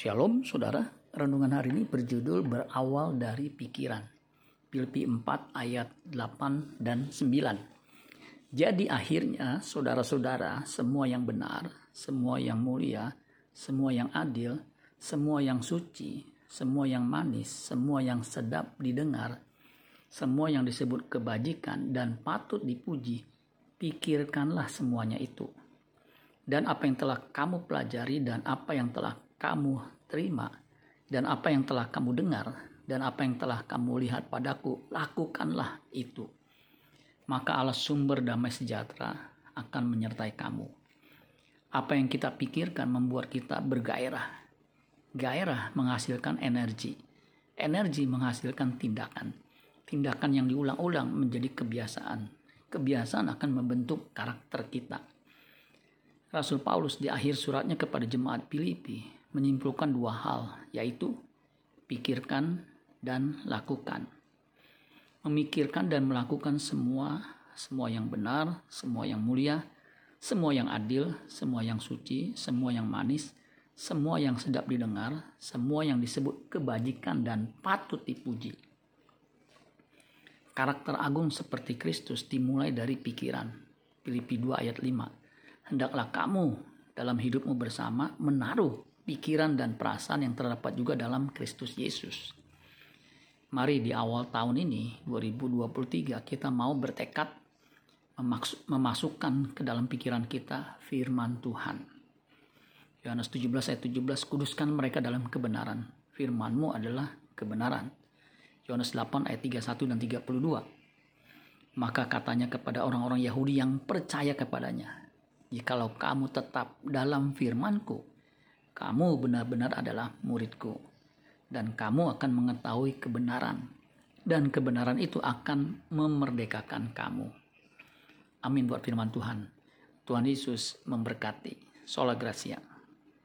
Shalom saudara, renungan hari ini berjudul berawal dari pikiran. Filipi 4 ayat 8 dan 9. Jadi akhirnya saudara-saudara semua yang benar, semua yang mulia, semua yang adil, semua yang suci, semua yang manis, semua yang sedap didengar, semua yang disebut kebajikan dan patut dipuji, pikirkanlah semuanya itu. Dan apa yang telah kamu pelajari dan apa yang telah kamu terima dan apa yang telah kamu dengar dan apa yang telah kamu lihat padaku, lakukanlah itu. Maka Allah sumber damai sejahtera akan menyertai kamu. Apa yang kita pikirkan membuat kita bergairah. Gairah menghasilkan energi. Energi menghasilkan tindakan. Tindakan yang diulang-ulang menjadi kebiasaan. Kebiasaan akan membentuk karakter kita. Rasul Paulus di akhir suratnya kepada jemaat Filipi menyimpulkan dua hal, yaitu pikirkan dan lakukan. Memikirkan dan melakukan semua, semua yang benar, semua yang mulia, semua yang adil, semua yang suci, semua yang manis, semua yang sedap didengar, semua yang disebut kebajikan dan patut dipuji. Karakter agung seperti Kristus dimulai dari pikiran. Filipi 2 ayat 5. Hendaklah kamu dalam hidupmu bersama menaruh pikiran dan perasaan yang terdapat juga dalam Kristus Yesus. Mari di awal tahun ini 2023 kita mau bertekad memasukkan ke dalam pikiran kita firman Tuhan. Yohanes 17 ayat 17 kuduskan mereka dalam kebenaran. Firmanmu adalah kebenaran. Yohanes 8 ayat 31 dan 32. Maka katanya kepada orang-orang Yahudi yang percaya kepadanya, Jikalau kamu tetap dalam firmanku, kamu benar-benar adalah muridku, dan kamu akan mengetahui kebenaran, dan kebenaran itu akan memerdekakan kamu. Amin buat firman Tuhan. Tuhan Yesus memberkati. Sola Gracia.